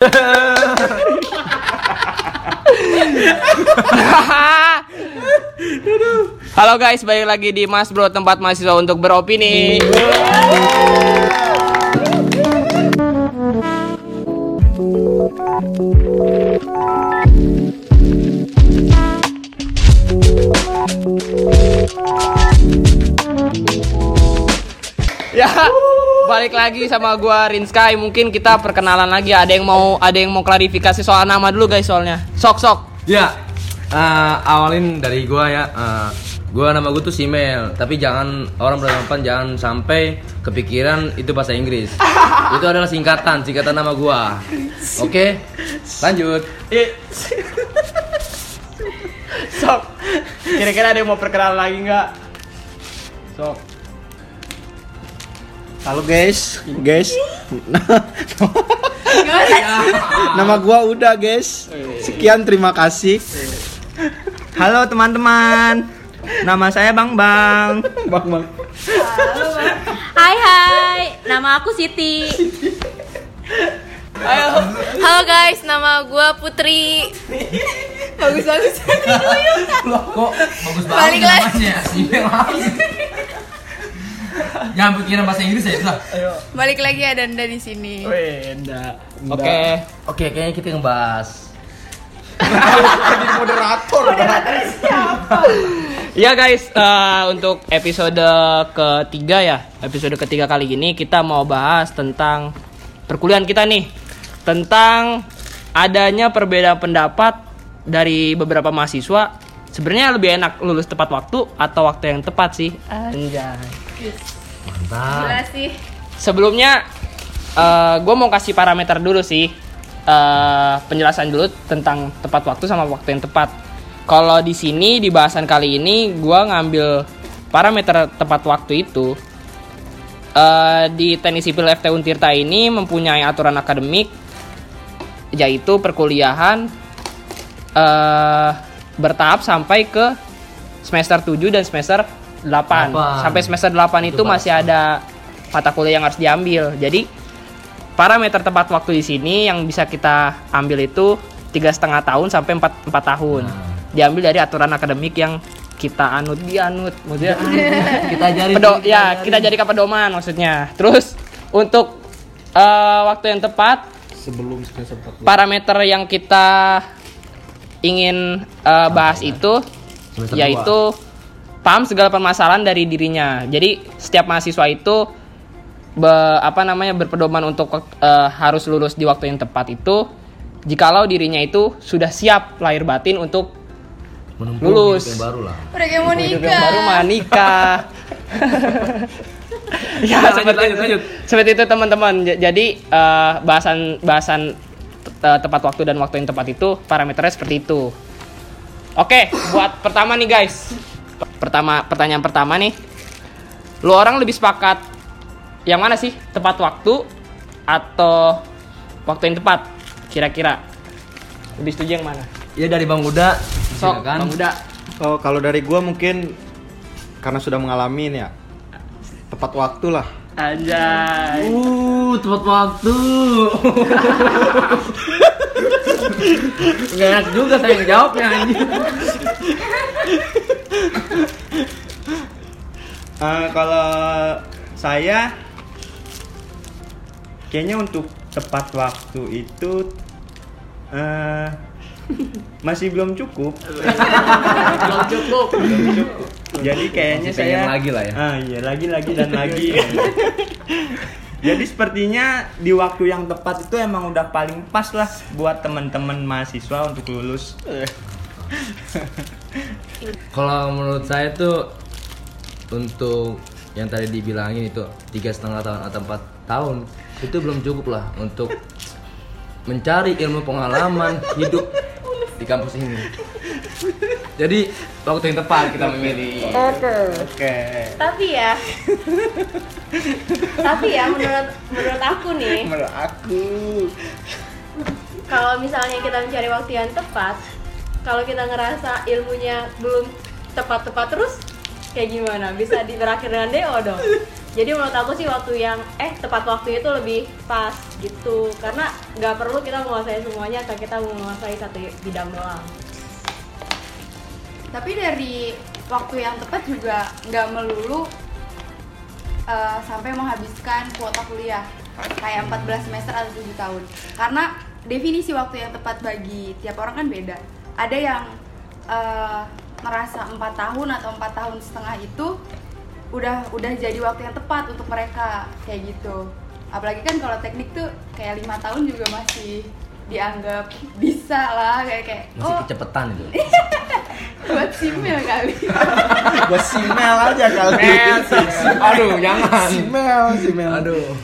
Halo guys, balik lagi di Mas Bro tempat mahasiswa untuk beropini. Ya, balik lagi sama gua Rinsky. Mungkin kita perkenalan lagi. Ada yang mau ada yang mau klarifikasi soal nama dulu guys soalnya. Sok sok. Ya, eh, awalin dari gua ya. eh, gua nama gua tuh Simel, tapi jangan orang beranggapan jangan sampai kepikiran itu bahasa Inggris. itu adalah singkatan, singkatan nama gua. Oke, lanjut. Sok. Kira-kira ada yang mau perkenalan lagi nggak? Sok. Halo guys, guys. Nama gua udah guys. Sekian terima kasih. Halo teman-teman, nama saya Bang Bang. Bang Bang. Hai hai, nama aku Siti. Ayo. Halo guys, nama gua Putri. bagus bagus. Kok bagus Balik lagi. Jangan pikiran bahasa Inggris ya, udah. Balik lagi ada Anda di sini. Oke. Oke, kayaknya kita ngebahas Moderator. Ya guys, eh, untuk episode ketiga ya, episode ketiga kali ini kita mau bahas tentang perkuliahan kita nih, tentang adanya perbedaan pendapat dari beberapa mahasiswa. Sebenarnya lebih enak lulus tepat waktu atau waktu yang tepat sih. Anjay. Mantap. Gila sih. Sebelumnya, gue mau kasih parameter dulu sih, Eh, penjelasan dulu tentang tepat waktu sama waktu yang tepat. Kalau di sini di bahasan kali ini, gue ngambil parameter tepat waktu itu eh, di teknik sipil FT Untirta ini mempunyai aturan akademik, yaitu perkuliahan eh, bertahap sampai ke semester 7 dan semester 8. Delapan. Sampai semester 8 itu Itu masih ada mata kuliah yang harus diambil. Jadi parameter tepat waktu di sini yang bisa kita ambil itu tiga setengah tahun sampai empat empat tahun. Diambil dari aturan akademik yang kita anut dianut, maksudnya Kita ajarin. pedo ya kita jadikan pedoman maksudnya. Terus untuk eh, waktu yang tepat Sebelum semester 4. parameter yang kita ingin eh, bahas itu Semester yaitu paham segala permasalahan dari dirinya. Jadi setiap mahasiswa itu be- apa namanya berpedoman untuk eh, harus lulus di waktu yang tepat itu jikalau dirinya itu sudah siap lahir batin untuk Menempuh Lulus. hidup yang baru lah. Udah kayak mau hidup nikah. yang baru mah nikah. ya Lanjut, seperti lanjut, itu, lanjut. seperti itu teman-teman. Jadi eh, bahasan bahasan te- tepat waktu dan waktu yang tepat itu parameternya seperti itu. Oke, buat pertama nih guys. Pertama pertanyaan pertama nih. Lu orang lebih sepakat yang mana sih? Tepat waktu atau waktu yang tepat? Kira-kira lebih setuju yang mana? Ya dari Bang Uda, Sok, silakan. Bang Uda. Oh, kalau dari gua mungkin karena sudah mengalami ya. Tepat waktu lah. Anjay. Uh, tepat waktu. Gak enak juga saya ngejawabnya anjing. Eh, kalau saya kayaknya untuk tepat waktu itu eh masih belum cukup. Belum cukup. Belum cukup. Jadi kayaknya Masih saya lagi lah ya. Ah iya, lagi lagi dan lagi. Jadi sepertinya di waktu yang tepat itu emang udah paling pas lah buat teman-teman mahasiswa untuk lulus. Kalau menurut saya tuh untuk yang tadi dibilangin itu tiga setengah tahun atau empat tahun itu belum cukup lah untuk mencari ilmu pengalaman hidup di kampus ini. Jadi waktu yang tepat kita memilih. Oke. Tapi ya. Tapi ya menurut menurut aku nih, Menurut aku kalau misalnya kita mencari waktu yang tepat, kalau kita ngerasa ilmunya belum tepat-tepat terus kayak gimana? Bisa di berakhir dengan DO dong. jadi menurut aku sih waktu yang eh tepat waktu itu lebih pas gitu. Karena nggak perlu kita menguasai semuanya atau kita menguasai satu bidang doang. Tapi dari waktu yang tepat juga nggak melulu eh, sampai menghabiskan kuota kuliah. Kayak 14 semester atau 7 tahun. Karena definisi waktu yang tepat bagi tiap orang kan beda. Ada yang eh, merasa empat tahun atau empat tahun setengah itu udah udah jadi waktu yang tepat untuk mereka kayak gitu apalagi kan kalau teknik tuh kayak lima tahun juga masih dianggap bisa lah kayak kayak Masih oh kecepetan itu. buat simil kali Gua simel aja kali. Aduh, jangan. Simel, simel. Aduh.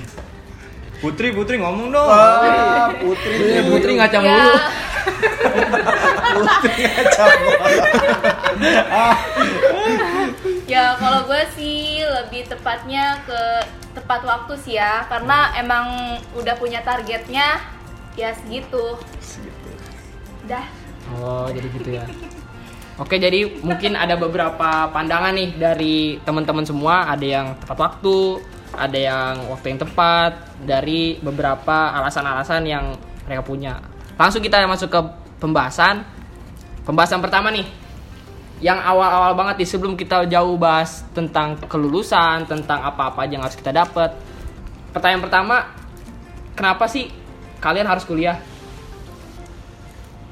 Putri, Putri ngomong dong. Wah, Putri. Putri, Putri ngaca ya Ya kalau gue sih lebih tepatnya ke tepat waktu sih ya Karena emang udah punya targetnya ya segitu Dah Oh, jadi gitu ya. Oke, jadi mungkin ada beberapa pandangan nih dari teman-teman semua. Ada yang tepat waktu, ada yang waktu yang tepat, dari beberapa alasan-alasan yang mereka punya. Langsung kita masuk ke pembahasan. Pembahasan pertama nih, yang awal-awal banget nih sebelum kita jauh bahas tentang kelulusan, tentang apa-apa aja yang harus kita dapat. Pertanyaan pertama, kenapa sih kalian harus kuliah?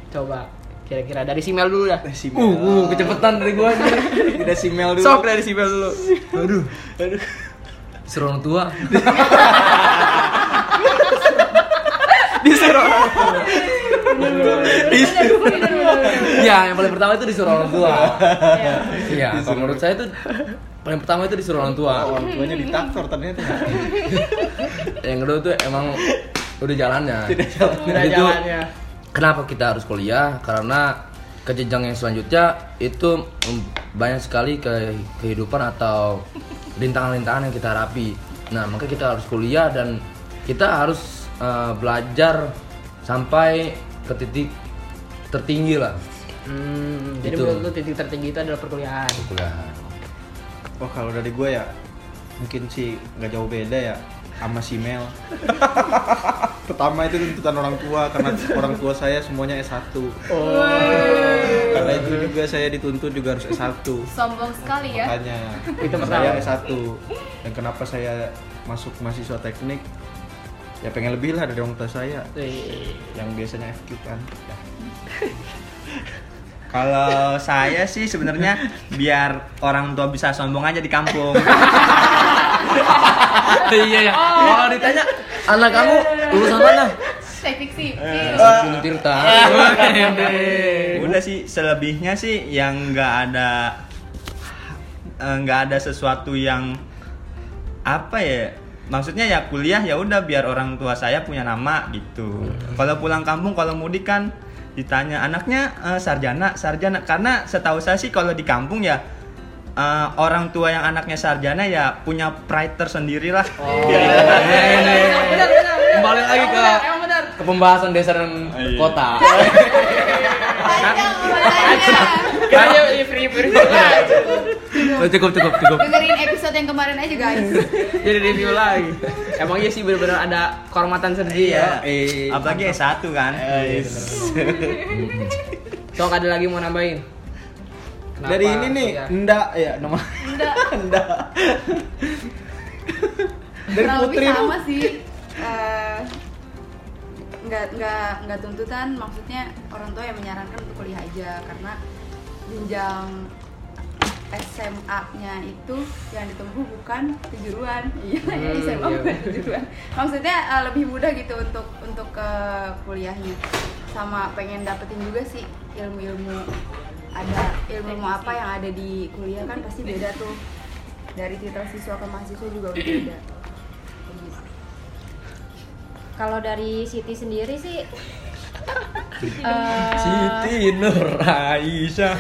Coba kira-kira dari Simel dulu dah. Simel. Uh, uh, kecepetan dari gua nih. Kita simel dulu. Sok dari Simel dulu. Aduh. Suruh orang tua. Disuruh. Iya, yang paling pertama itu disuruh orang tua. Iya, kalau menurut saya itu paling pertama itu disuruh orang tua. Orang tuanya diktator ternyata. Yang kedua tuh emang udah jalannya. Tidak jalan. Udah jalannya. Kenapa kita harus kuliah? Karena ke jenjang yang selanjutnya itu banyak sekali ke kehidupan atau rintangan-rintangan yang kita hadapi. Nah, maka kita harus kuliah dan kita harus eh, belajar sampai ke titik tertinggi lah. Hmm, jadi Itu. menurut lu titik tertinggi itu adalah perkuliahan. Kuliah. Oh kalau dari gue ya mungkin sih nggak jauh beda ya sama si Mel. Pertama itu tuntutan orang tua karena orang tua saya semuanya S1. Karena itu juga saya dituntut juga harus S1. sombong sekali ya Makanya Itu saya pertama. S1. Dan kenapa saya masuk mahasiswa teknik? Ya pengen lebih lah dari orang tua saya Wih. yang biasanya FQ kan. Ya. Kalau saya sih sebenarnya biar orang tua bisa sombong aja di kampung. iya ya. Kalau ditanya anak kamu lulusan mana? teknik Gunung Tirta. Udah sih selebihnya sih yang nggak ada eh, nggak ada sesuatu yang apa ya maksudnya ya kuliah ya udah biar orang tua saya punya nama gitu. Kalau pulang kampung kalau mudik kan ditanya anaknya eh, sarjana sarjana? Karena setahu saya sih kalau di kampung ya eh, orang tua yang anaknya sarjana ya punya pride tersendiri lah. Kembali lagi ke ke pembahasan desa dan Iya. kota. Kayaknya free free. Oh, cukup cukup cukup. dengerin episode yang kemarin aja guys Jadi review lagi. Emang iya sih benar-benar ada kehormatan sendiri ya. Eh, apalagi S1 kan Sok ada lagi mau nambahin? Kenapa dari ini nih, kuliah? enggak ya nama. Enggak. dari kurang Putri sama sih Eh, nggak nggak nggak tuntutan maksudnya orang tua yang menyarankan untuk kuliah aja karena jenjang SMA-nya itu yang ditempuh bukan kejuruan. Iya ya Hmm, SMA iya. bukan kejuruan. Maksudnya eh, lebih mudah gitu untuk untuk ke kuliahnya. Sama pengen dapetin juga sih ilmu-ilmu ada ilmu apa yang ada di kuliah kan pasti beda tuh. Dari titel siswa ke mahasiswa juga beda. Kalau dari Siti sendiri sih Siti Nur Aisyah.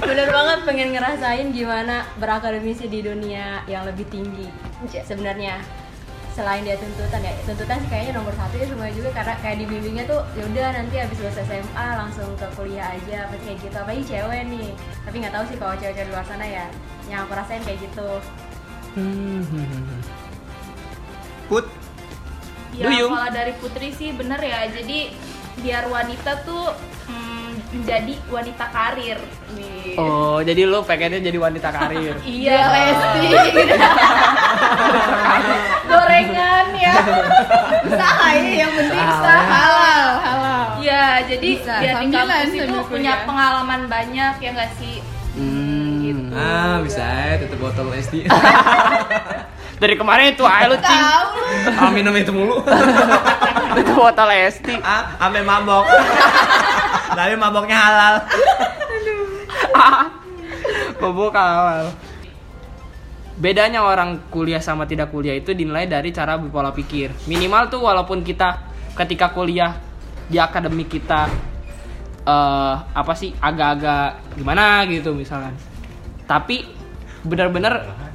bener banget pengen ngerasain gimana berakademisi di dunia yang lebih tinggi. Sebenarnya selain dia tuntutan ya tuntutan sih kayaknya nomor satu ya semuanya juga karena kayak dibimbingnya tuh yaudah nanti habis lulus SMA langsung ke kuliah aja pasti kayak gitu. Apalagi cewek nih tapi nggak tahu sih kalau cewek-cewek di luar sana ya yang aku rasain kayak gitu. Put Ya Duyung. kalau dari Putri sih bener ya. Jadi biar wanita tuh mm, menjadi wanita karir. Nih. Oh, jadi lu pengennya jadi wanita karir. Iya, Lesti. Gorengan ya. usaha ini yang penting Usaha. usaha halal halal Iya, jadi Bisa, biar di kampus itu punya kuliah. pengalaman banyak ya nggak sih? Hmm. Ah, bisa ya tutup botol SD. Dari kemarin itu ayo lu cing. tahu Ah, minum itu mulu. Itu botol esti. ah sampai mabok. Tapi maboknya halal. Mabuk awal. Bedanya orang kuliah sama tidak kuliah itu dinilai dari cara berpola pikir. Minimal tuh walaupun kita ketika kuliah di akademik kita eh apa sih agak-agak gimana gitu misalkan. Tapi benar-benar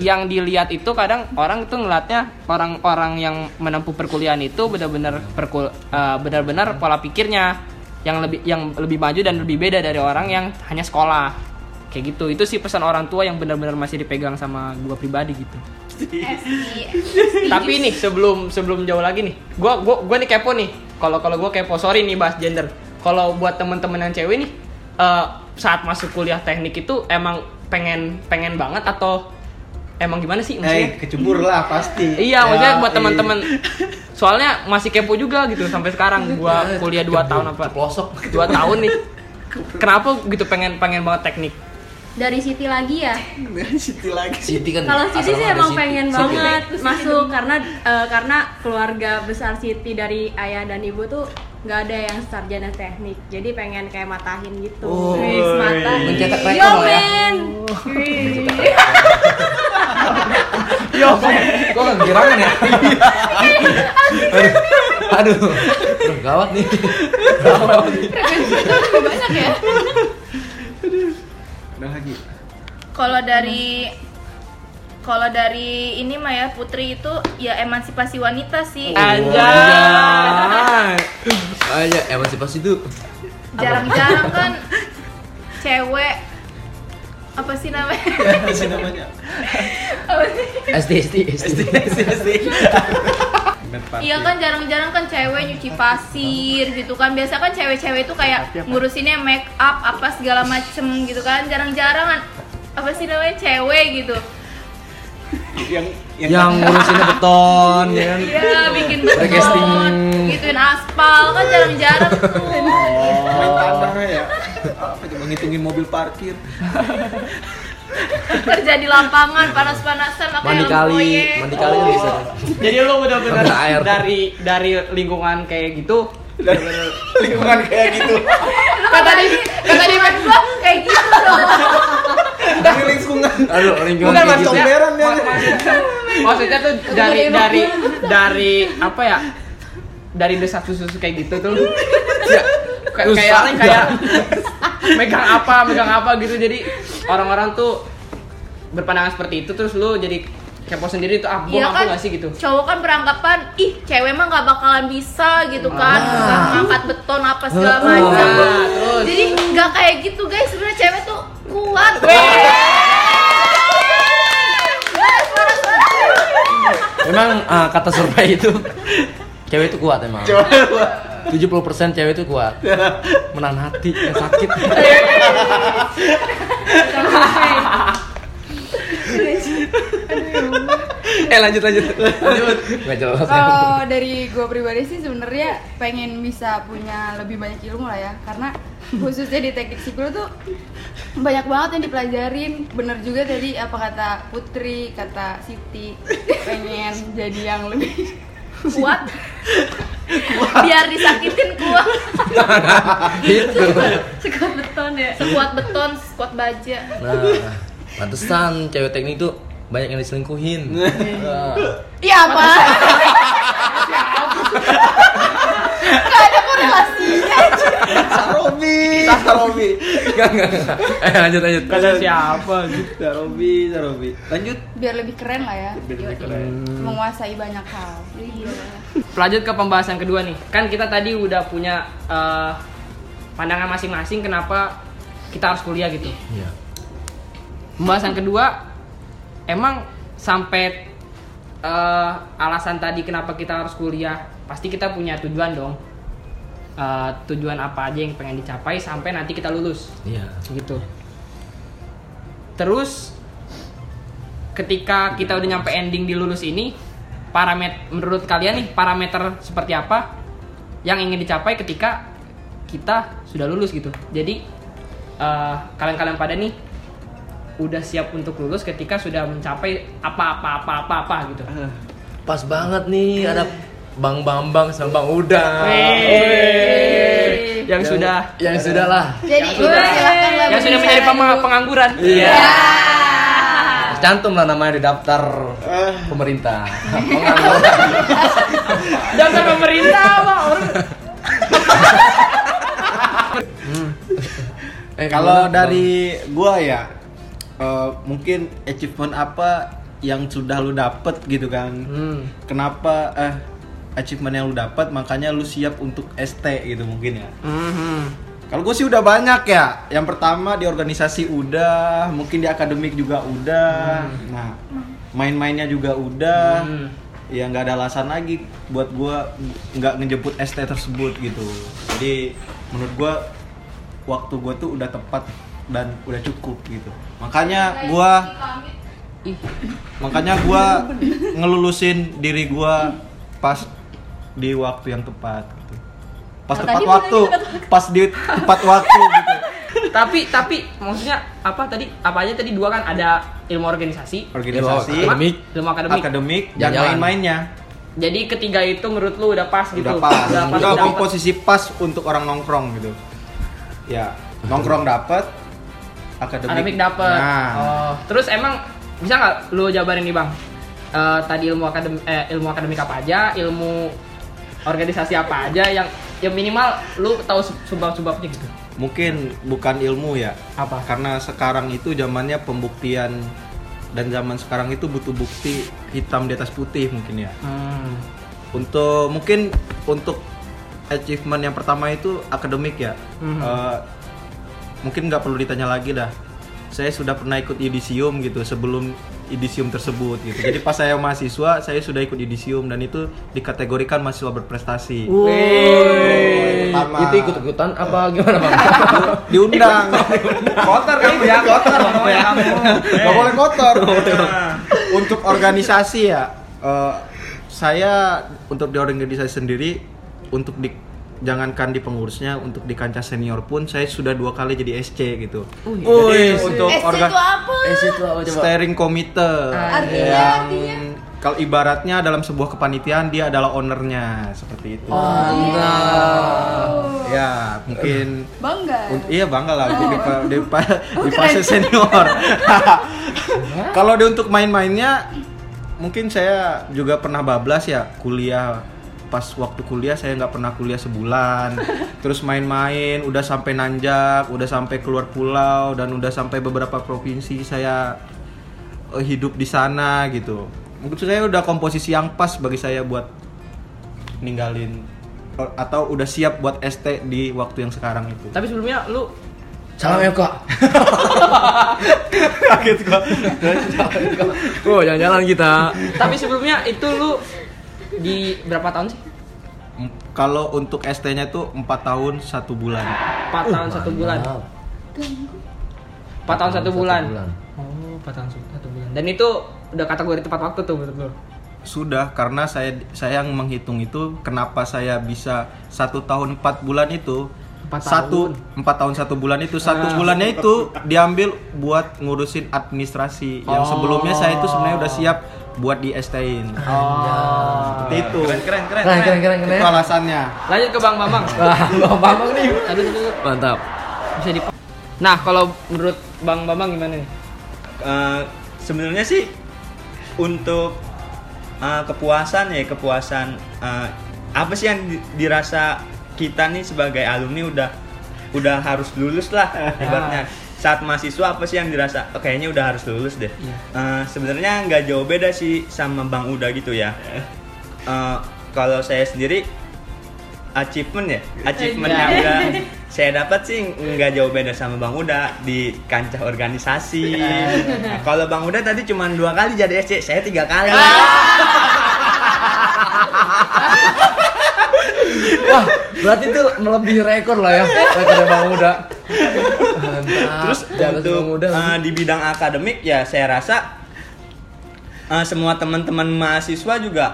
yang dilihat itu kadang orang itu ngeliatnya orang-orang yang menempuh perkuliahan itu benar-benar perkul eh, benar-benar pola pikirnya yang lebih yang lebih maju dan lebih beda dari orang yang hanya sekolah. Kayak gitu. Itu sih pesan orang tua yang benar-benar masih dipegang sama gua pribadi gitu. Tapi nih sebelum sebelum jauh lagi nih gua gua gua nih kepo nih. Kalau kalau gua kepo sorry nih bahas gender. Kalau buat temen-temen yang cewek nih eh, saat masuk kuliah teknik itu emang pengen pengen banget atau emang gimana sih Eh, maksudnya kecebur lah pasti. Iya, maksudnya Ya, buat eh. teman-teman. Soalnya masih kepo juga gitu sampai sekarang. Gua kuliah 2 tahun apa? Pelosok. 2 tahun nih. Kenapa gitu pengen pengen banget teknik? dari Siti lagi ya Siti lagi. Siti kan. kalau Siti sih emang Siti. pengen Siti. banget masuk karena eh, karena keluarga besar Siti dari ayah dan ibu tuh nggak ada yang sarjana teknik jadi pengen kayak matahin gitu. Oh, Wis, mata. mencetak Yo rekor ya. men! Yo, kok nggak girangan ya? aduh, aduh, Aduh, gawat nih. banyak ya. Udah lagi. Kalau dari kalau dari ini mah ya Putri itu ya emansipasi wanita sih. Anjay. Aja emansipasi itu. Jarang-jarang kan cewek apa sih namanya? Apa sih namanya? Apa sih? SD SD SD SD. Party. Iya kan jarang-jarang kan cewek nyuci pasir gitu kan. Biasa kan cewek-cewek itu kayak ngurusinnya make up apa segala macem gitu kan. Jarang-jarang kan apa sih namanya cewek gitu. Yang Yang ngurusinnya beton, ya kan? Iya, bikin beton, gituin aspal kan jarang-jarang tuh. main tanah ya. Apa coba ngitungin mobil parkir. Kerja di lapangan panas-panasan pakai Mandi kali, mandi kali kan bisa. Jadi lu benar-benar dari dari lingkungan kayak gitu. Lingkungan kayak gitu. Kan tadi kan tadi kayak gitu dong. Dari lingkungan. Aduh, lingkungan Bukan gitu. maksudnya, Comberan ya. mak- maksudnya, tuh dari dari dari apa ya? Dari desas-desus kayak gitu tuh. Ya, kayak kayak kayak megang apa, megang apa gitu. Jadi orang-orang tuh berpandangan seperti itu terus lu jadi kepo sendiri tuh ah Iya kan, gak sih gitu. cowok kan beranggapan ih cewek mah nggak bakalan bisa gitu kan, nggak ngangkat beton apa segala Ah. macam. Nah, terus Jadi nggak kayak gitu guys, sebenarnya cewek tuh kuat. Memang ah, kata survei itu cewek itu kuat emang. 70% cewek itu kuat. Menahan hati yang sakit. Eh lanjut lanjut. Lanjut. Gak jelas. kalau dari gue pribadi sih sebenarnya pengen bisa punya lebih banyak ilmu lah ya karena khususnya di teknik sipil tuh banyak banget yang dipelajarin bener juga tadi apa kata Putri kata Siti pengen jadi yang lebih kuat. Biar disakitin kuat. Itu. sekuat beton ya Sekuat beton, sekuat baja. Nah, pantesan cewek teknik itu banyak yang diselingkuhin. Iya apa Gak ada korelasinya Sarobi, Sarobi. Enggak enggak enggak. Eh lanjut lanjut. kata siapa gitu. Sarobi, Sarobi. Lanjut. biar lebih keren lah ya Biar lebih keren. menguasai banyak hal Lanjut ke pembahasan kedua nih. Kan kita tadi udah punya eh, pandangan masing-masing kenapa kita harus kuliah gitu. Iya. Pembahasan kedua emang sampai eh, alasan tadi kenapa kita harus kuliah pasti kita punya tujuan dong. Eh, tujuan apa aja yang pengen dicapai sampai nanti kita lulus. Iya. gitu. Terus ketika kita udah nyampe ending di lulus ini parameter menurut kalian nih parameter seperti apa yang ingin dicapai ketika kita sudah lulus gitu? Jadi eh, kalian-kalian pada nih udah siap untuk lulus ketika sudah mencapai apa-apa apa-apa apa gitu Pas banget nih ada Bang Bambang sama Bang Uda. Wey. yang sudah yang sudah lah. Jadi sudah- silakan lah yang sudah menjadi pengangguran Iya. Cantum lah namanya di daftar pemerintah. Pengangguran. dasar pemerintah Pak. orang Eh, Kalau dari gua ya eh, mungkin achievement apa yang sudah lu dapet gitu kan. Hmm. Kenapa eh achievement yang lu dapat makanya lu siap untuk ST gitu mungkin ya. Mhm. Kalau gue sih udah banyak ya. Yang pertama di organisasi udah, mungkin di akademik juga udah. Nah, main-mainnya juga udah. Hmm. Ya nggak ada alasan lagi buat gua nggak ngejemput ST tersebut gitu. Jadi menurut gua waktu gua tuh udah tepat dan udah cukup gitu. Makanya gua makanya gua ngelulusin diri gua pas di waktu yang tepat gitu. Pas Nah, tepat waktu, pas di tepat waktu gitu. tapi tapi maksudnya apa tadi apa aja tadi dua kan ada ilmu organisasi Organisasi, akademik. ilmu akademik akademik dan main-mainnya. jadi ketiga itu menurut lu udah pas gitu Udah pas. udah pas Udah dapet. komposisi pas untuk orang nongkrong gitu. Ya, nongkrong dapat, akademik, akademik dapet Nah, oh terus emang bisa nggak lu jabarin nih bang Eh, tadi ilmu akademik eh, ilmu akademik apa aja ilmu organisasi apa aja yang yang minimal lu tahu sebab-sebabnya gitu mungkin bukan ilmu ya. Apa? Karena sekarang itu zamannya pembuktian dan zaman sekarang itu butuh bukti hitam di atas putih mungkin ya. hmm. Untuk mungkin untuk achievement yang pertama itu akademik ya. Mhm. Eh, mungkin nggak perlu ditanya lagi dah. Saya sudah pernah ikut yudisium gitu sebelum yudisium tersebut gitu. Jadi pas saya mahasiswa, saya sudah ikut yudisium dan itu dikategorikan mahasiswa berprestasi. Pertama. itu ikut-ikutan apa gimana bang? Diundang. kotor kan ya kotor ngomongnya kamu Gak boleh kotor. Untuk organisasi ya, eh, saya untuk di organisasi sendiri untuk di jangankan di pengurusnya untuk di kancah senior pun saya sudah dua kali jadi SC gitu. Woi, Jadi untuk SC organ itu apa? Eh situ apa coba? steering committee Artinya, yang artinya? kalau ibaratnya dalam sebuah kepanitiaan dia adalah ownernya seperti itu. Mantap. Ya mungkin Bangga. Un- iya bangga lah untuk di, di, pa- di fase senior. Kalau di untuk main-mainnya, mungkin saya juga pernah bablas ya kuliah. Pas waktu kuliah saya nggak pernah kuliah sebulan. Terus main-main, udah sampai nanjak, udah sampai keluar pulau dan udah sampai beberapa provinsi saya eh, hidup di sana gitu. Mungkin saya udah komposisi yang pas bagi saya buat ninggalin atau udah siap buat ST di waktu yang sekarang itu. tapi sebelumnya lu Salam ya kak. Kaget gua. Oh jalan-jalan kita. tapi sebelumnya itu lu di berapa tahun sih? Kalau untuk ST-nya tuh 4 tahun satu bulan. empat tahun satu bulan. Mantap. empat tahun satu bulan. Bulan. oh empat tahun satu bulan. Dan itu udah kategori tepat waktu tuh menurut lu? Sudah karena saya saya yang menghitung itu kenapa saya bisa satu tahun empat bulan itu. Empat satu tahun. empat tahun satu bulan itu. Satu bulannya itu diambil buat ngurusin administrasi. Yang sebelumnya saya itu sebenarnya udah siap buat di ST-in oh. Seperti itu. Keren keren keren Keren keren. keren itu alasannya lanjut ke bang bambang Wah, bang Bambang nih. Aduh, aduh, aduh. Mantap. bisa di nah kalau menurut bang bambang gimana nih? Eh, sebenarnya sih untuk eh, kepuasan ya kepuasan eh, apa sih yang di- dirasa kita nih sebagai alumni udah udah harus lulus lah ibaratnya saat mahasiswa apa sih yang dirasa oh, kayaknya udah harus lulus deh. Iya. Eh, sebenarnya nggak jauh beda sih sama bang Uda gitu ya. Eh, kalau saya sendiri achievement ya? Achievement yang udah saya dapat sih nggak jauh beda sama bang Uda di kancah organisasi. Nah, kalau bang Uda tadi cuma dua kali jadi SC saya tiga kali. Wah, berarti itu melebihi rekor lah ya. Rekor Bang Muda. Mantap. Terus untuk eh, di bidang akademik ya saya rasa eh, semua teman-teman mahasiswa juga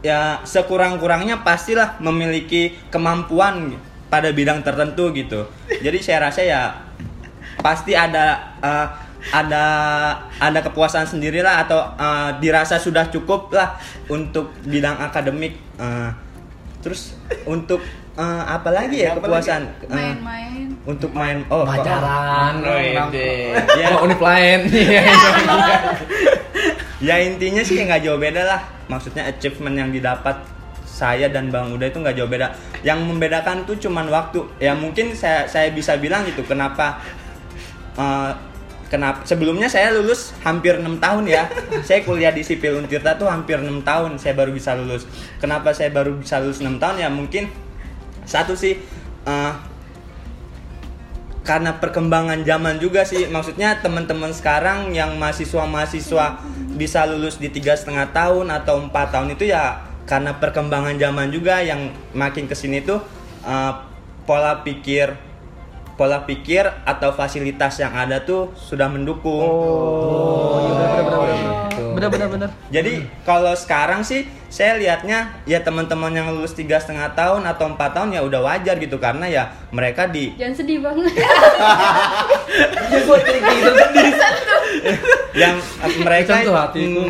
ya sekurang-kurangnya pastilah memiliki kemampuan pada bidang tertentu gitu. Jadi saya rasa ya pasti ada eh, ada ada kepuasan sendirilah atau eh, dirasa sudah cukup lah untuk bidang akademik. Eh, terus untuk eh, apa lagi ya kepuasan? Eh, main-main untuk main oh pacaran. Oh, ide. Ya. Oh, univ lain. Iya. ya intinya sih nggak jauh beda lah maksudnya achievement yang didapat saya dan bang Uda itu nggak jauh beda yang membedakan tuh cuman waktu ya mungkin saya saya bisa bilang gitu kenapa eh, kenapa sebelumnya saya lulus hampir enam tahun ya saya kuliah di sipil Untirta tuh hampir enam tahun saya baru bisa lulus kenapa saya baru bisa lulus enam tahun ya mungkin satu sih eh, karena perkembangan zaman juga sih. Maksudnya teman-teman sekarang yang mahasiswa-mahasiswa bisa lulus di tiga setengah tahun atau empat tahun itu ya karena perkembangan zaman juga yang makin ke sini tuh eh, pola pikir pola pikir atau fasilitas yang ada tuh sudah mendukung. Bener bener bener. jadi kalau sekarang sih saya lihatnya ya teman-teman yang lulus tiga setengah tahun atau empat tahun ya udah wajar gitu. Karena ya mereka di Jangan sedih bang. yang eh, mereka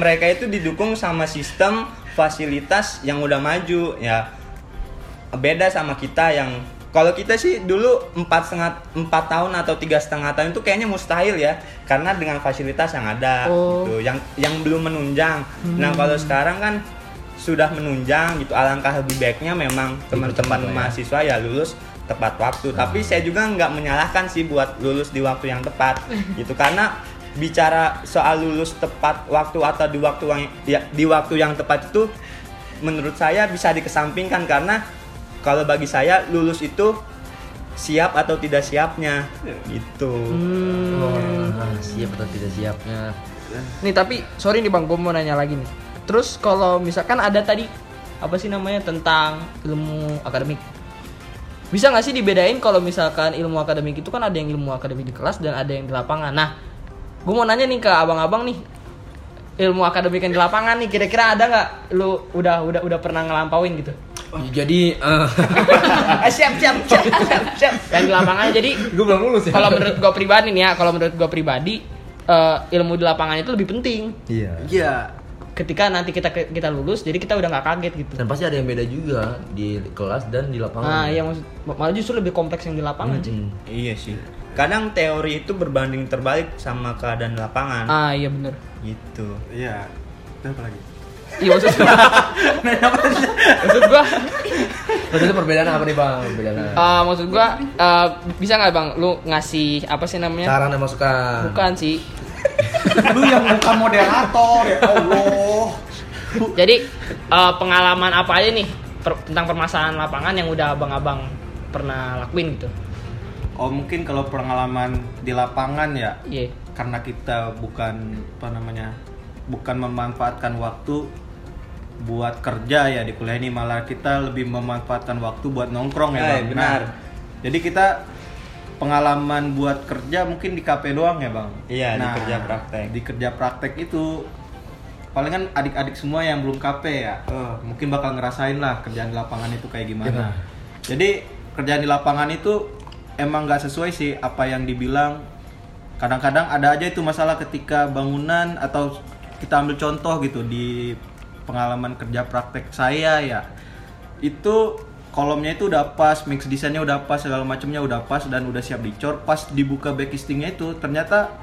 mereka itu didukung sama sistem fasilitas yang udah maju ya. Beda sama kita yang kalau kita sih dulu empat setengah empat tahun atau tiga setengah tahun itu kayaknya mustahil ya. Karena dengan fasilitas yang ada Oh. gitu yang yang belum menunjang. Nah kalau sekarang kan sudah menunjang gitu. Alangkah lebih baiknya memang teman-teman ya. mahasiswa ya lulus tepat waktu. Tapi saya juga nggak menyalahkan sih buat lulus di waktu yang tepat gitu. Karena bicara soal lulus tepat waktu atau di waktu yang ya, di waktu yang tepat itu menurut saya bisa dikesampingkan. Karena kalau bagi saya lulus itu siap atau tidak siapnya gitu Wah, siap atau tidak siapnya. Nih tapi sorry nih bang, gue mau nanya lagi nih. Terus kalau misalkan ada tadi apa sih namanya tentang ilmu akademik, bisa nggak sih dibedain kalau misalkan ilmu akademik itu kan ada yang ilmu akademik di kelas dan ada yang di lapangan. Nah, gue mau nanya nih ke abang-abang nih, ilmu akademik yang di lapangan nih kira-kira ada nggak? Lu udah udah udah pernah ngelampauin gitu? Jadi eh, Eh, siap siap siap siap siap. Yang di lapangan jadi gue belum lulus ya. kalau menurut gue pribadi nih ya, kalau menurut gue pribadi eh, ilmu di lapangan itu lebih penting. Iya. Iya. ketika nanti kita kita lulus jadi kita udah nggak kaget gitu Dan pasti ada yang beda juga di kelas dan di lapangan. nah iya maksud malah justru lebih kompleks yang di lapangan sih Hmm. iya sih kadang teori itu berbanding terbalik sama keadaan lapangan ah iya bener gitu Iya. Terus apa lagi? iya maksud gua maksud gua itu perbedaan apa nih bang? Perbedaan. eh, maksud gua eh, bisa nggak bang lu ngasih apa sih namanya Saran dan masukan. bukan sih Lu yang bukan moderator ya Allah. jadi eh, pengalaman apa aja nih per- tentang permasalahan lapangan yang udah abang-abang pernah lakuin gitu Oh mungkin kalau pengalaman di lapangan ya iya karena kita bukan apa namanya bukan memanfaatkan waktu buat kerja ya di kuliah ini malah kita lebih memanfaatkan waktu buat nongkrong ya Eh, bang. benar. Nah, jadi kita pengalaman buat kerja mungkin di kafe doang ya bang. Iya, di kerja praktek. Di kerja praktek itu palingan adik-adik semua yang belum kafe ya, eh, mungkin bakal ngerasain lah kerjaan di lapangan itu kayak gimana. Gimana? Jadi kerjaan di lapangan itu emang nggak sesuai sih apa yang dibilang kadang-kadang ada aja itu masalah ketika bangunan atau kita ambil contoh gitu di pengalaman kerja praktek saya ya. Itu kolomnya itu udah pas mix desainnya udah pas segala macamnya udah pas dan udah siap dicor. Pas dibuka backistingnya itu ternyata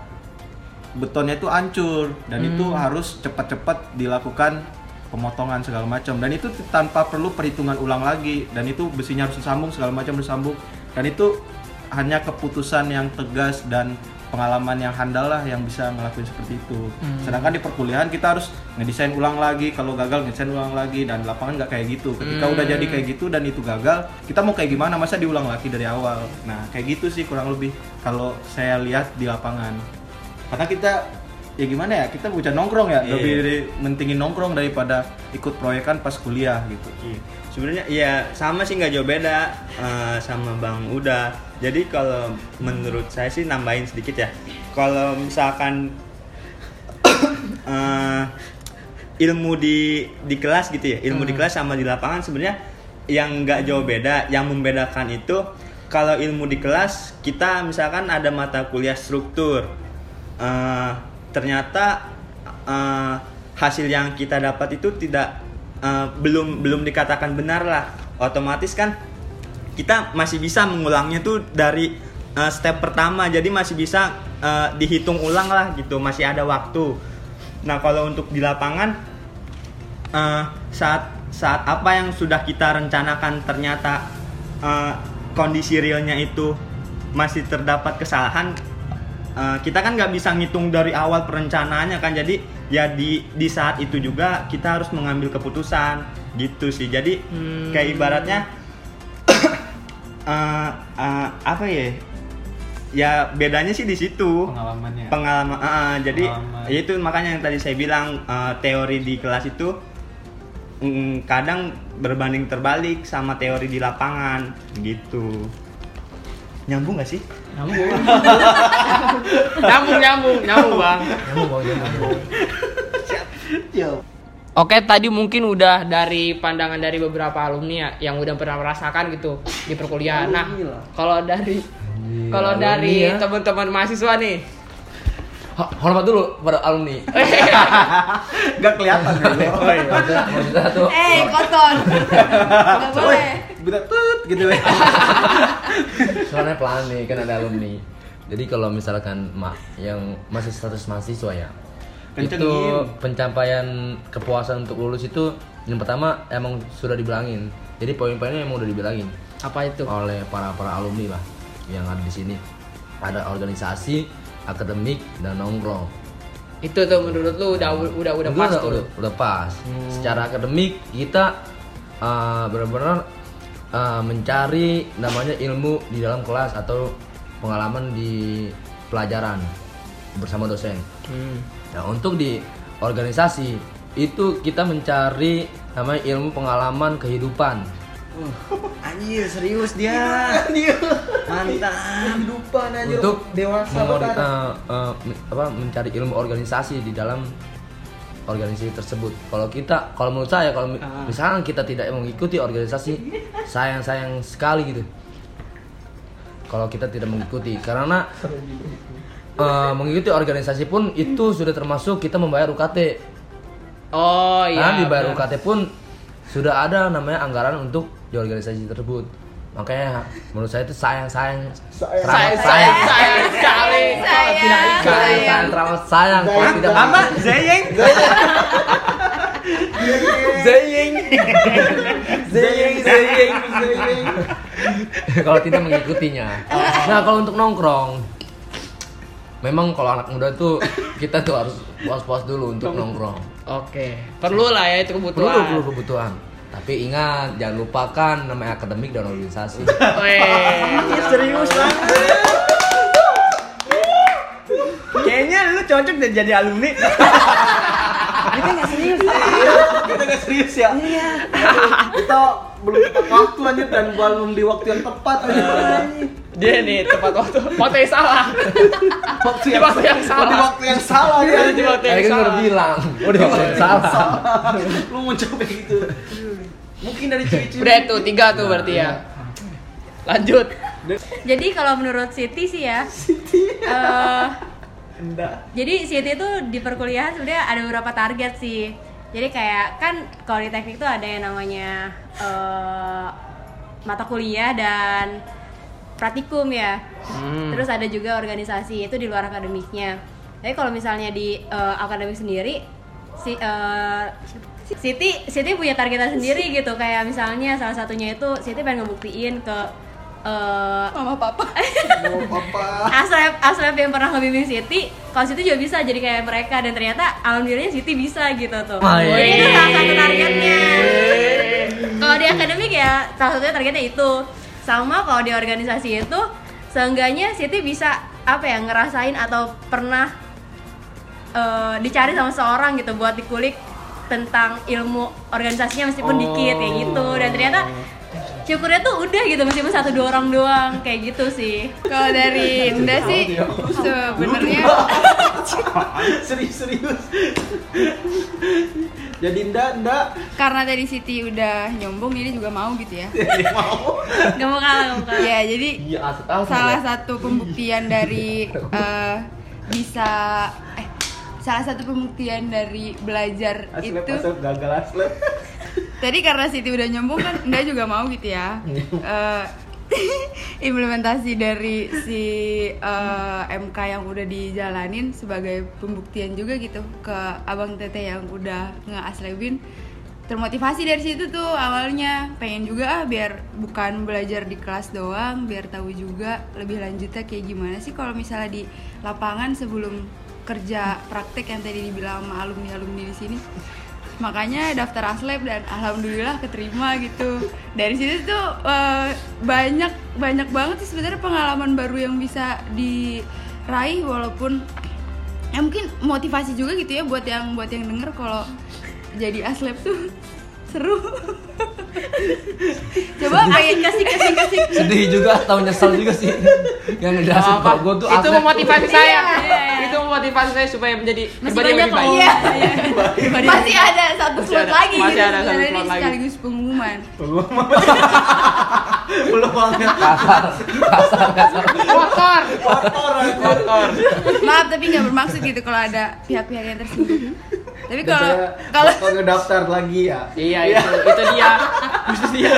betonnya itu hancur dan itu harus cepat-cepat dilakukan pemotongan segala macam. Dan itu tanpa perlu perhitungan ulang lagi dan itu besinya harus disambung segala macam disambung. Dan itu hanya keputusan yang tegas dan pengalaman yang handal lah yang bisa ngelakuin seperti itu. Hmm. Sedangkan di perkuliahan kita harus ngedesain ulang lagi, kalau gagal ngedesain ulang lagi dan lapangan nggak kayak gitu. Ketika Hmm. udah jadi kayak gitu dan itu gagal, kita mau kayak gimana? Masa diulang lagi dari awal? Nah kayak gitu sih kurang lebih kalau saya lihat di lapangan. Karena kita ya gimana ya kita bocah nongkrong ya Iya. lebih dari- mentingin nongkrong daripada ikut proyekan pas kuliah gitu. Iya. Sebenarnya ya sama sih nggak jauh beda eh, sama Bang Uda. Jadi kalau menurut saya sih nambahin sedikit ya. Kalau misalkan eh, ilmu di di kelas gitu ya, ilmu di kelas sama di lapangan sebenarnya yang nggak jauh beda. Yang membedakan itu kalau ilmu di kelas kita misalkan ada mata kuliah struktur. Eh, ternyata eh, hasil yang kita dapat itu tidak eh, belum belum dikatakan benar lah. Otomatis kan kita masih bisa mengulangnya tuh dari eh, step pertama. Jadi masih bisa eh, dihitung ulang lah gitu. Masih ada waktu. Nah kalau untuk di lapangan eh, saat saat apa yang sudah kita rencanakan ternyata eh, kondisi realnya itu masih terdapat kesalahan eh, kita kan nggak bisa ngitung dari awal perencanaannya kan. Jadi ya di di saat itu juga kita harus mengambil keputusan. Gitu sih. Jadi Hmm. kayak ibaratnya eh, eh, apa ya? Ya bedanya sih di situ. Pengalamannya. pengalaman ah, jadi Pengalaman. ya itu makanya yang tadi saya bilang eh, teori di kelas itu mm, kadang berbanding terbalik sama teori di lapangan. Gitu. Nyambung gak sih Nyambung. nyambung, nyambung, nyambung, Bang. Nyambung, Bang, nyambung. Oke, tadi mungkin udah dari pandangan dari beberapa alumni ya yang udah pernah merasakan gitu di perkuliahan. Nah, kalau dari kalau dari ya. teman-teman mahasiswa nih, Ho- Hormat dulu pada alumni. Gak kelihatan. Maksudnya, maksudnya tuh Eh, kotor. Nggak boleh. Bisa tut gitu ya. soalnya pelan nih kan ada alumni. Jadi kalau misalkan ma yang masih status mahasiswa ya, itu Kencengin. pencapaian kepuasan untuk lulus itu yang pertama emang sudah dibilangin. Jadi poin-poinnya emang udah dibilangin apa itu? oleh para para alumni lah yang ada di sini. Ada organisasi, akademik dan nongkrong. Itu tuh menurut lu udah udah udah Itu pas udah, tuh. udah, udah pas. Secara akademik kita uh, benar-benar uh, mencari namanya ilmu di dalam kelas atau pengalaman di pelajaran bersama dosen. Hmm. Nah, untuk di organisasi itu kita mencari namanya ilmu pengalaman kehidupan. anjir serius dia mantap Kehidupan aja. untuk dewasa mengori- uh, uh, apa, mencari ilmu organisasi di dalam organisasi tersebut. Kalau kita, kalau menurut saya, kalau mi- misalkan kita tidak mengikuti organisasi, sayang sayang sekali gitu. Kalau kita tidak mengikuti, karena uh, mengikuti organisasi pun itu sudah termasuk kita membayar UKT. Oh iya. Karena dibayar benar. UKT pun sudah ada namanya anggaran untuk di organisasi tersebut. Makanya menurut saya itu sayang sayang. Sayang, sayang, sayang. sekali. Kalau tidak sayang. ikut. sayang. teramat sayang kalau tidak apa? zeyeng zeying? Zeying. Zeying zeying. kalau tidak mengikutinya. Nah kalau untuk nongkrong memang kalau anak muda tuh kita tuh harus puas-puas dulu untuk nongkrong. Oke, perlu lah ya itu perlu kebutuhan. perlu kebutuhan tapi ingat jangan lupakan namanya akademik dan organisasi Weh, serius banget kayaknya lu cocok deh jadi alumni Kita gak serius ya. Iya. Kita belum tepat waktu lanjut dan belum di waktu yang tepat aja. dia nih tepat waktu, waktu yang salah. Waktu Di waktu yang salah. Di waktu yang salah ya. Di waktu yang Tadi kan salah. udah bilang di waktu yang salah Lu mau coba gitu. Mungkin dari cewek-cewek. Udah tuh tiga tuh berarti ya. Lanjut. Jadi kalau menurut Siti sih ya, eh, jadi Siti itu di perkuliahan sebenarnya ada beberapa target sih. Jadi kayak kan kalau di teknik tuh ada yang namanya eh, mata kuliah dan praktikum ya. Hmm. Terus ada juga organisasi itu di luar akademiknya. Tapi kalau misalnya di eh, akademik sendiri, si Siti Siti punya targetan sendiri gitu. Kayak misalnya salah satunya itu Siti pengen ngebuktiin ke eh, Mama papa. Mau apa? aslep aslep yang pernah ngebimbing Siti kalau Siti juga bisa jadi kayak mereka dan ternyata alhamdulillahnya Siti bisa gitu tuh Oh, iya. Jadi itu salah satu targetnya kalau di akademik ya salah satunya targetnya itu sama kalau di organisasi itu seenggaknya Siti bisa apa ya ngerasain atau pernah eh, dicari sama seorang gitu buat dikulik tentang ilmu organisasinya meskipun dikit kayak gitu dan ternyata syukurnya tuh udah gitu meskipun satu dua orang doang kayak gitu sih Kalau dari Indah sih sebenarnya Serius-serius. Jadi ndak ndak karena tadi Siti udah nyombong jadi juga mau gitu ya. mau. Gak mau kalah, gak mau kalah. Ya, jadi Iya, salah satu pembuktian dari eh, bisa salah satu pembuktian dari belajar Aslep itu. aslep gagal aslep. tadi karena Siti udah nyombong kan enggak juga mau gitu ya. Eh, implementasi dari si eh, MK yang udah dijalanin sebagai pembuktian juga gitu ke abang teteh yang udah ngeaslebin termotivasi dari situ tuh awalnya. Pengen juga ah biar bukan belajar di kelas doang biar tahu juga lebih lanjutnya kayak gimana sih kalau misalnya di lapangan sebelum kerja praktek yang tadi dibilang sama alumni alumni di sini. Makanya daftar aslep dan alhamdulillah keterima gitu. Dari situ tuh eh, banyak banyak banget sih sebenarnya pengalaman baru yang bisa diraih walaupun ya mungkin motivasi juga gitu ya buat yang buat yang denger kalau jadi aslep tuh seru. Coba pengen kasih kasih kasih sedih juga tahu nyesel juga sih? Yang udah kalau gue tuh itu memotivasi saya. Iya. Itu memotivasi saya supaya menjadi Masih pribadi yang banyak lebih baik. kok. iya masih ada satu Masih slot lagi masih gitu ada satu slot ini lagi. sekaligus pengumuman Belum. Belum banget. kasar kasar kasar Kotor. Kotor aku. Kotor. maaf tapi nggak bermaksud gitu kalau ada pihak-pihak yang tersinggung tapi kalau kalau bakal ngedaftar lagi ya. Iya itu itu dia. Itu dia.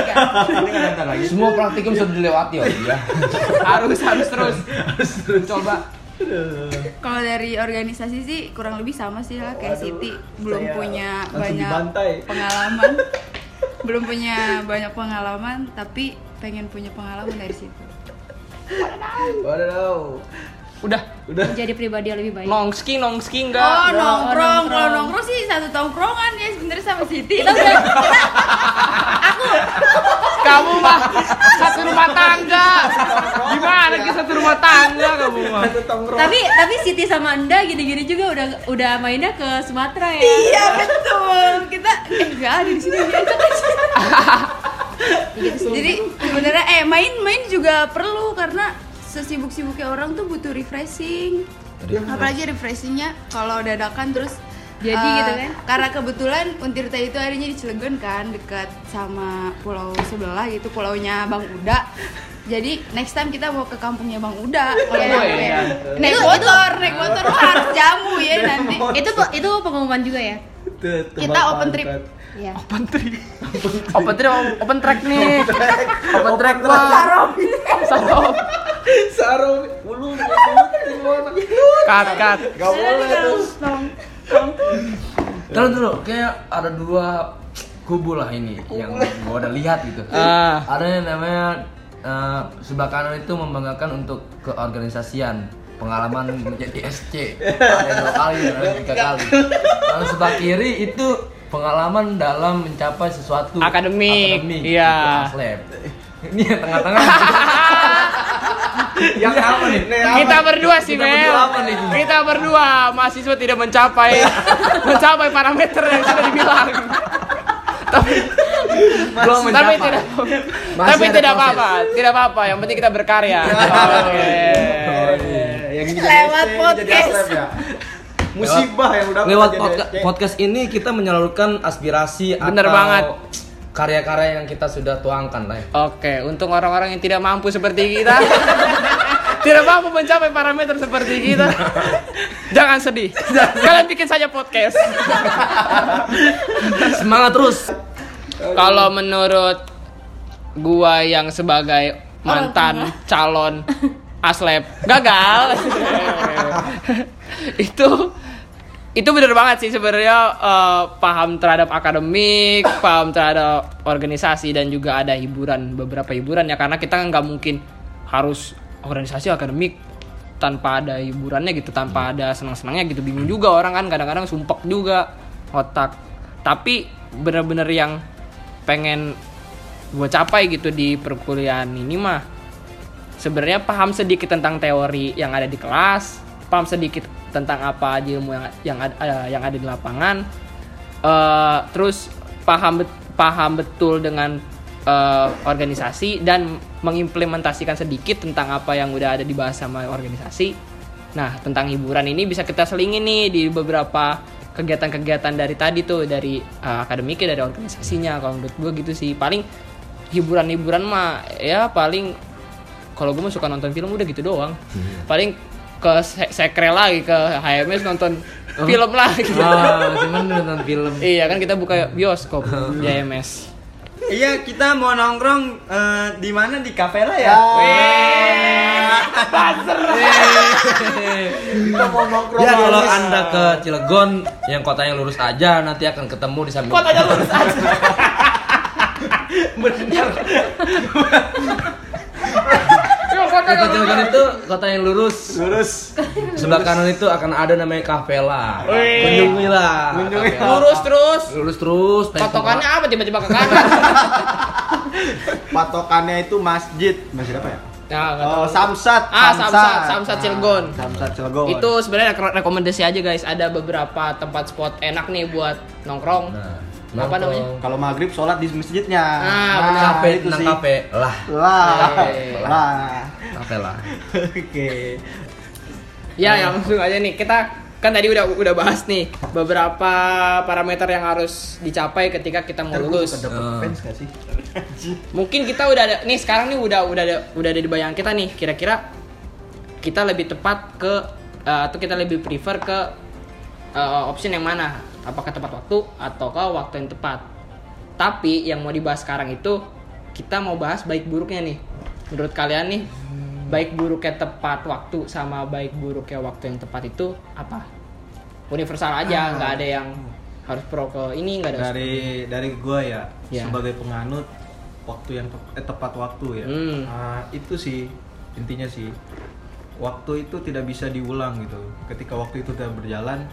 Ini datang lagi. semua praktikum sudah dilewati oh iya Harus harus terus. Coba. Kalau dari organisasi sih kurang lebih sama sih lah kayak Waduh, Siti belum punya banyak dibantai. pengalaman belum punya banyak pengalaman tapi pengen punya pengalaman dari situ Waduh. Udah. Udah. Jadi pribadi yang lebih baik. Nongski nongski oh enggak. nongkrong kalau nongkrong. nongkrong sih satu tongkrongan ya sebenarnya sama Siti Kita udah Kamu mah satu rumah tangga. Gimana kita satu rumah tangga kamu mah? Satu tongkrong. tapi tapi Siti sama Anda gini-gini juga udah udah mainnya ke Sumatera ya. iya betul kita eh nggak ada di sini aja jadi sebenarnya eh main-main juga perlu karena sesibuk-sibuknya orang tuh butuh refreshing apalagi refreshingnya kalau dadakan terus Jadi eh, gitu kan? karena kebetulan Untirta itu adanya di Cilegon kan dekat sama pulau sebelah gitu pulaunya Bang Uda jadi next time kita mau ke kampungnya Bang Uda kalau Oh, nyampe. iya. naik Itu- motor naik motor harus jamu ya nanti Itu itu pengumuman juga ya. Kita open trip. Iya. Open trip. Open trip open track nih. Open track bang. Sarong. Sarung bulu gimana? Kat kat. Gak boleh tuh. terus dulu kayak ada dua kubu lah ini yang gua udah lihat gitu Ah. ada yang namanya eh, sebelah kanan itu membanggakan untuk keorganisasian pengalaman menjadi SC ada dua kali ada tiga kali lalu sebelah kiri itu pengalaman dalam mencapai sesuatu Akademik, akademik iya. ini yang tengah-tengah yang apa nih Kita berdua sih Kita Mel. berdua apa nih? Kita berdua mahasiswa tidak mencapai mencapai parameter yang sudah dibilang. tapi belum tapi mencapai tidak Masih tapi tidak apa-apa, tidak apa-apa. Yang penting kita berkarya. Oke. Oh, iya. Yang jadi Lewat podcast. jadi aslep ya. Musibah yang udah lewat podca- podcast ini kita menyalurkan aspirasi Bener atau banget. karya-karya yang kita sudah tuangkan lah ya. Oke, untuk orang-orang yang tidak mampu seperti kita, tidak mampu mencapai parameter seperti kita, jangan sedih. Kalian bikin saja podcast. semangat terus Kalau menurut gua yang sebagai mantan calon aslep. Gagal, itu itu bener banget sih sebenarnya eh, paham terhadap akademik, paham terhadap organisasi dan juga ada hiburan beberapa hiburan ya. Karena kita nggak mungkin harus organisasi akademik tanpa ada hiburannya gitu, tanpa ada senang-senangnya gitu. Bingung juga orang kan kadang-kadang sumpek juga otak. Tapi bener-bener yang pengen gue capai gitu di perkuliahan ini mah sebenarnya paham sedikit tentang teori yang ada di kelas, paham sedikit tentang apa aja ilmu yang yang ada eh, yang ada di lapangan, eh, terus paham paham betul dengan eh, organisasi dan mengimplementasikan sedikit tentang apa yang udah ada dibahas sama organisasi. Nah tentang hiburan ini bisa kita selingin nih di beberapa kegiatan-kegiatan dari tadi tuh dari eh, akademiknya dari organisasinya. Kalau menurut gue gitu sih. Paling hiburan-hiburan mah ya paling kalau gue mah suka nonton film udah gitu doang. Paling ke se- sekre lagi ke HMS nonton film lagi Ah, cuman nonton film. iya kan kita buka bioskop di HMS Iya, kita mau nongkrong eh, di mana? Di kafe lah ya. Kita mau nongkrong. Ya kalau anda ke Cilegon yang kotanya lurus aja nanti akan ketemu di samping. kotanya lurus aja. Kotanya Kota lurus Cilegon itu kota yang lurus. Lurus. Sebelah kanan itu akan ada namanya kafe lah. Wih. Kunjungi lurus terus Lurus terus. patokannya apa tiba-tiba ke kanan Patokannya itu masjid. Masjid apa ya? nah, Oh. Samsat. Ah, Samsat, Samsat Ah, Cilegon. Samsat Cilegon. itu sebenarnya re- rekomendasi aja guys ada beberapa tempat spot enak nih buat nongkrong Nah, Apa namanya? kalau maghrib sholat di masjidnya. Ah, Nah, Kafe, itu sih. kafe lah. Lah. Eh. Lah. Kafe lah. Oke. Ya, yang langsung aja nih. Kita kan tadi udah udah bahas nih beberapa parameter yang harus dicapai ketika kita mau lulus. Sih? Mungkin kita udah ada nih sekarang nih udah udah ada udah ada di bayangan kita nih. Kira-kira kita lebih tepat ke eh, atau kita lebih prefer ke eh, option yang mana? Apakah tepat waktu ataukah waktu yang tepat? Tapi yang mau dibahas sekarang itu kita mau bahas baik buruknya nih. Menurut kalian nih baik buruknya tepat waktu sama baik buruknya waktu yang tepat itu apa? Universal aja, nggak ada yang harus pro ke ini nggak ada. Dari dari gua ya, Ya. sebagai penganut waktu yang tep- eh, tepat waktu ya. Hmm. Ah, itu sih intinya sih. Waktu itu tidak bisa diulang gitu. Ketika waktu itu tidak berjalan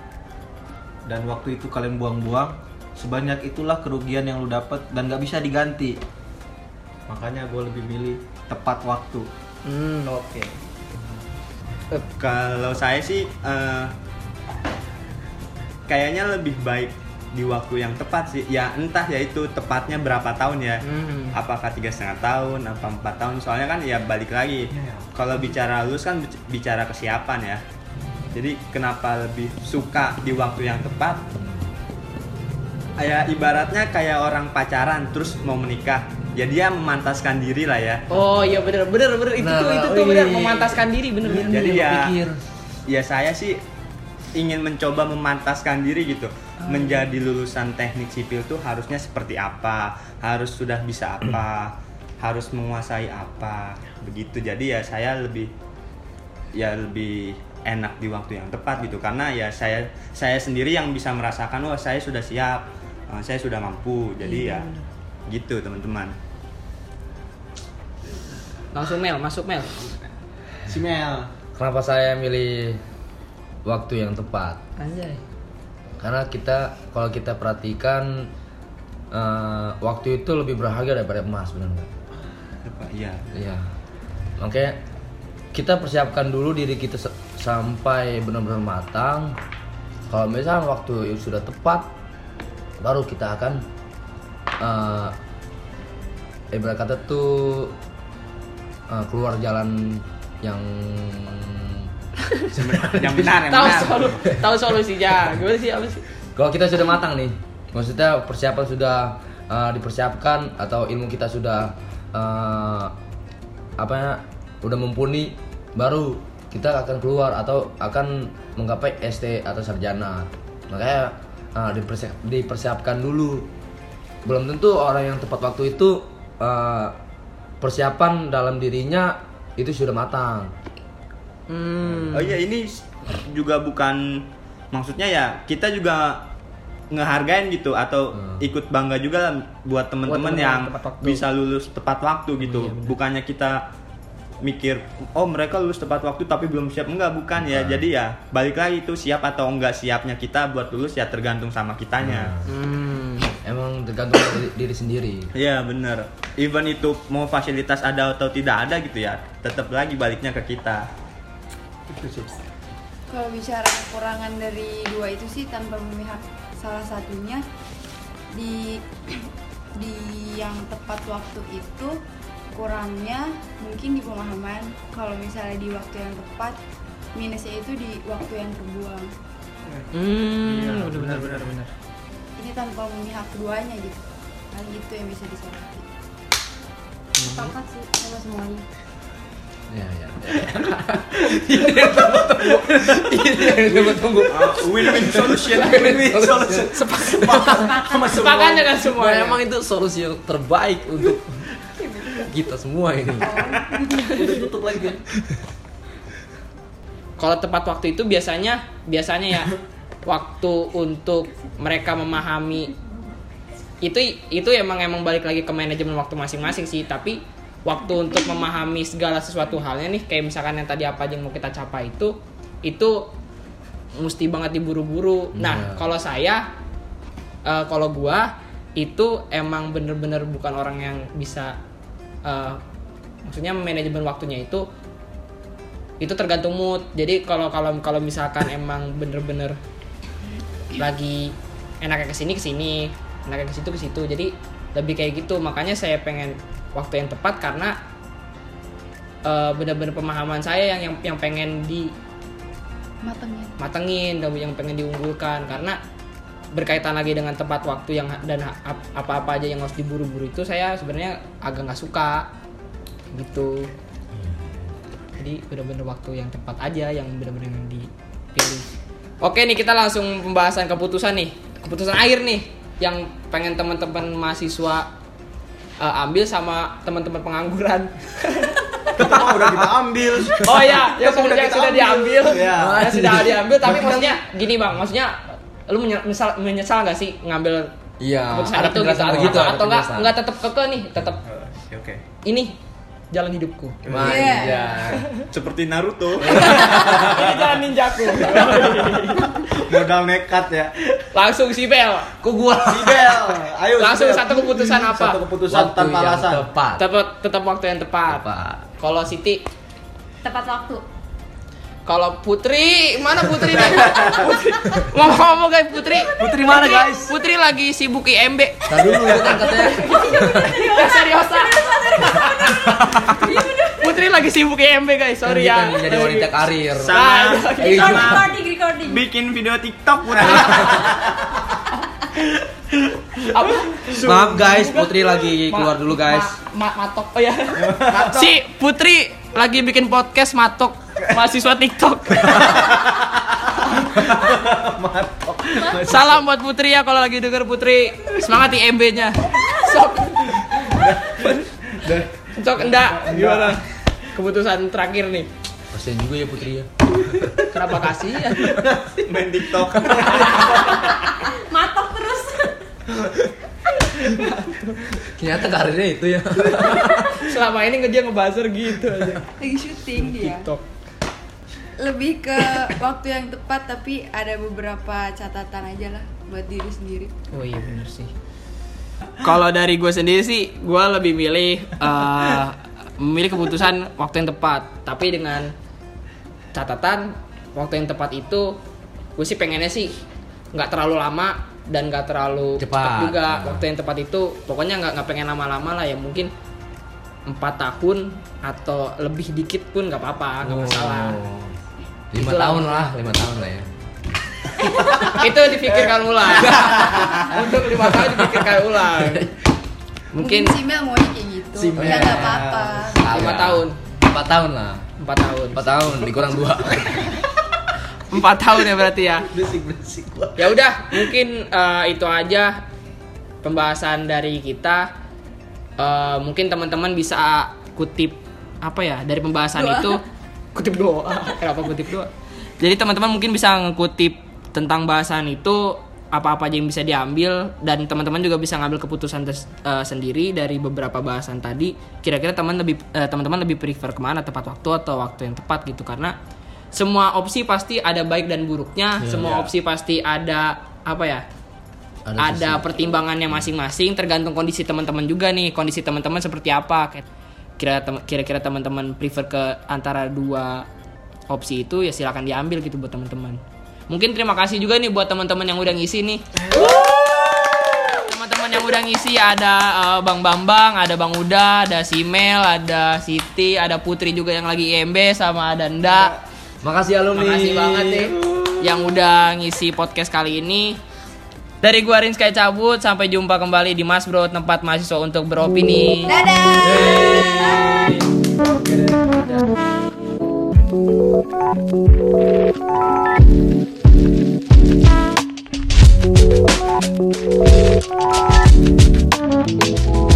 dan waktu itu kalian buang-buang, sebanyak itulah kerugian yang lu dapat dan nggak bisa diganti. Makanya gue lebih milih tepat waktu. Hmm, oke. Kalau saya sih eh, kayaknya lebih baik di waktu yang tepat sih. Ya entah ya itu tepatnya berapa tahun ya. Hmm. Apakah tiga setengah tahun, apa empat tahun? Soalnya kan ya balik lagi. Iya, iya. Kalau bicara lulus kan bic- bicara kesiapan ya. Jadi kenapa lebih suka di waktu yang tepat? Ya ibaratnya kayak orang pacaran terus mau menikah. Ya dia memantaskan diri lah ya. Oh iya bener bener bener itu Nah, tuh itu tuh bener wih. memantaskan diri bener bener. Jadi Iya, ya pikir. ya saya sih ingin mencoba memantaskan diri gitu menjadi lulusan teknik sipil tuh harusnya seperti apa harus sudah bisa apa harus menguasai apa begitu jadi ya saya lebih ya lebih enak di waktu yang tepat gitu karena ya saya saya sendiri yang bisa merasakan wah saya sudah siap eh, saya sudah mampu jadi ya gitu teman-teman Langsung Mel masuk Mel. Si Mel. Kenapa saya milih waktu yang tepat? Anjay. Karena kita kalau kita perhatikan eh, waktu itu lebih berharga daripada emas benar nggak? Iya Iya. Makanya kita persiapkan dulu diri kita se- sampai benar-benar matang. Kalau misalnya waktu itu sudah tepat, baru kita akan eh ibarat kata tuh eh, keluar jalan yang yang benar yang Tahu solu tahu solusinya. Gimana sih apa sih? kalau kita sudah matang nih, maksudnya persiapan sudah eh, dipersiapkan atau ilmu kita sudah eh, apa ya, udah mumpuni, baru kita akan keluar atau akan menggapai ST atau sarjana. Makanya eh, dipersiap- dipersiapkan dulu. Belum tentu orang yang tepat waktu itu eh, persiapan dalam dirinya itu sudah matang. Hmm. Oh iya ini juga bukan maksudnya ya kita juga ngehargain gitu atau Hmm. ikut bangga juga lah buat teman-teman temen-temen yang tepat waktu. bisa lulus tepat waktu gitu Iya, bener. bukannya kita mikir oh mereka lulus tepat waktu tapi belum siap. Enggak bukan ya. Bukan. jadi ya balik lagi itu siap atau enggak siapnya kita buat lulus ya tergantung sama kitanya. Hmm. Emang tergantung dari diri sendiri. Iya bener. Even itu mau fasilitas ada atau tidak ada gitu ya Tetap lagi baliknya ke kita. Kalau bicara kekurangan dari dua itu sih tanpa memihak salah satunya di di yang tepat waktu itu kurangnya mungkin di pemahaman kalau misalnya di waktu yang tepat minusnya itu di waktu yang terbuang Hmm, Iya, benar benar benar benar. ini tanpa memihak keduanya gitu hal itu yang bisa disoroti sepakat sih sama semuanya Ya, ya. Ini yang tunggu-tunggu. Ini yang tunggu-tunggu. Win-win solution Win-win solution. Sepakat dengan semua. Nah, emang itu solusi yang terbaik untuk kita semua ini. Udah tutup lagi. Kalau tepat waktu itu biasanya biasanya ya waktu untuk mereka memahami itu itu emang emang balik lagi ke manajemen waktu masing-masing sih tapi waktu untuk memahami segala sesuatu halnya nih kayak misalkan yang tadi apa aja yang mau kita capai itu itu mesti banget diburu-buru nah Iya. kalau saya eh, kalau gua itu emang bener-bener bukan orang yang bisa eh, maksudnya manajemen waktunya itu itu tergantung mood. Jadi kalau kalau kalau misalkan emang bener-bener lagi enaknya ke sini ke sini enaknya ke situ ke situ jadi lebih kayak gitu. Makanya saya pengen waktu yang tepat karena eh, bener-bener pemahaman saya yang yang yang pengen di matengin. dan yang pengen diunggulkan. Karena berkaitan lagi dengan tepat waktu yang dan apa-apa aja yang harus diburu-buru itu saya sebenarnya agak nggak suka gitu jadi bener-bener waktu yang tepat aja yang bener-bener yang dipilih oke nih kita langsung pembahasan keputusan nih keputusan akhir nih yang pengen teman-teman mahasiswa eh, ambil sama teman-teman pengangguran Pertama udah kita ambil. Oh iya, yang sudah, udah yang kita sudah ambil. diambil, Iya. yang sudah diambil. Tapi maksudnya gini bang, maksudnya lu menye- menyesal, menyesal gak sih ngambil Iya, keputusan ada itu gitu, atau, begitu. atau, ada atau nggak penjelasan. nggak tetap keke nih, tetap Oke, Oke. ini jalan hidupku. Manja. Seperti Naruto ini jalan ninjaku. Modal nekat ya. Langsung si Bel, Kok gua Sibel, ayo. langsung Sibel. satu keputusan apa? Satu keputusan Waktu tanpa alasan. Tepat. Tetap tetap waktu yang tepat. Tepat. Kalau Siti, tepat waktu kalau Putri, mana Putri nih? Putri. Ngomong-ngomong guys, Putri. Putri mana, guys? Putri lagi sibuk IMB. Tadi dulu itu kan katanya Ya serius Putri lagi sibuk IMB guys, sorry ya. kan jadi wanita karir. Sama sama recording recording bikin video TikTok Putri. Apa? Maaf guys, Putri lagi keluar dulu guys. Ma, ma- matok. Oh ya. si Putri lagi bikin podcast matok mahasiswa TikTok. Salam buat Putri ya kalau lagi denger Putri. Semangat IMB-nya. Sok. Sok enggak gimana? Keputusan terakhir nih. Kasian juga ya Putri ya. Kenapa kasih? Main TikTok. matok terus Ternyata karirnya itu ya. Selama ini dia ngebuzzer gitu aja. lagi syuting dia TikTok. Lebih ke waktu yang tepat tapi ada beberapa catatan aja lah buat diri sendiri Oh iya bener sih. Kalau dari gue sendiri sih, gue lebih milih eh, memilih keputusan waktu yang tepat. Tapi dengan catatan waktu yang tepat itu, gue sih pengennya sih nggak terlalu lama dan nggak terlalu Cepat. cepat juga. Nah. Waktu yang tepat itu, pokoknya nggak nggak pengen lama-lama lah ya mungkin empat tahun atau lebih dikit pun nggak apa-apa, nggak masalah. Lima Itulah. tahun lah, lima tahun lah ya. itu dipikirkan ulang untuk lima tahun dipikirkan ulang mungkin mungkin si Mel maunya kayak gitu Si Mel. ya nggak apa-apa lima tahun Empat tahun lah. empat tahun Empat tahun dikurang dua. empat tahun ya berarti ya Berisik berisik gua. ya udah mungkin eh, itu aja pembahasan dari kita Eh, mungkin teman-teman bisa kutip apa ya dari pembahasan itu kutip doa kenapa kutip doa jadi teman-teman mungkin bisa ngekutip tentang bahasan itu apa-apa aja yang bisa diambil dan teman-teman juga bisa ngambil keputusan tes- eh, sendiri dari beberapa bahasan tadi. Kira-kira teman lebih eh, teman-teman lebih prefer ke mana? Tepat waktu atau waktu yang tepat gitu? Karena semua opsi pasti ada baik dan buruknya, semua opsi pasti ada apa ya? Ada Ada, pertimbangannya masing-masing. Tergantung kondisi teman-teman juga nih, kondisi teman-teman seperti apa. Kayak Kira kira-kira teman-teman prefer ke antara dua opsi itu ya silakan diambil gitu buat teman-teman. Mungkin terima kasih juga nih buat teman-teman yang udah ngisi nih. Teman-teman yang udah ngisi ada eh, Bang Bambang, ada Bang Uda, ada Simel, ada Siti, ada Putri juga yang lagi IMB sama ada Nda. Makasih alumni. Makasih banget nih yang udah ngisi podcast kali ini. Dari gua Rinska cabut sampai jumpa kembali di Mas Bro tempat mahasiswa untuk beropini. Dadah. Hey.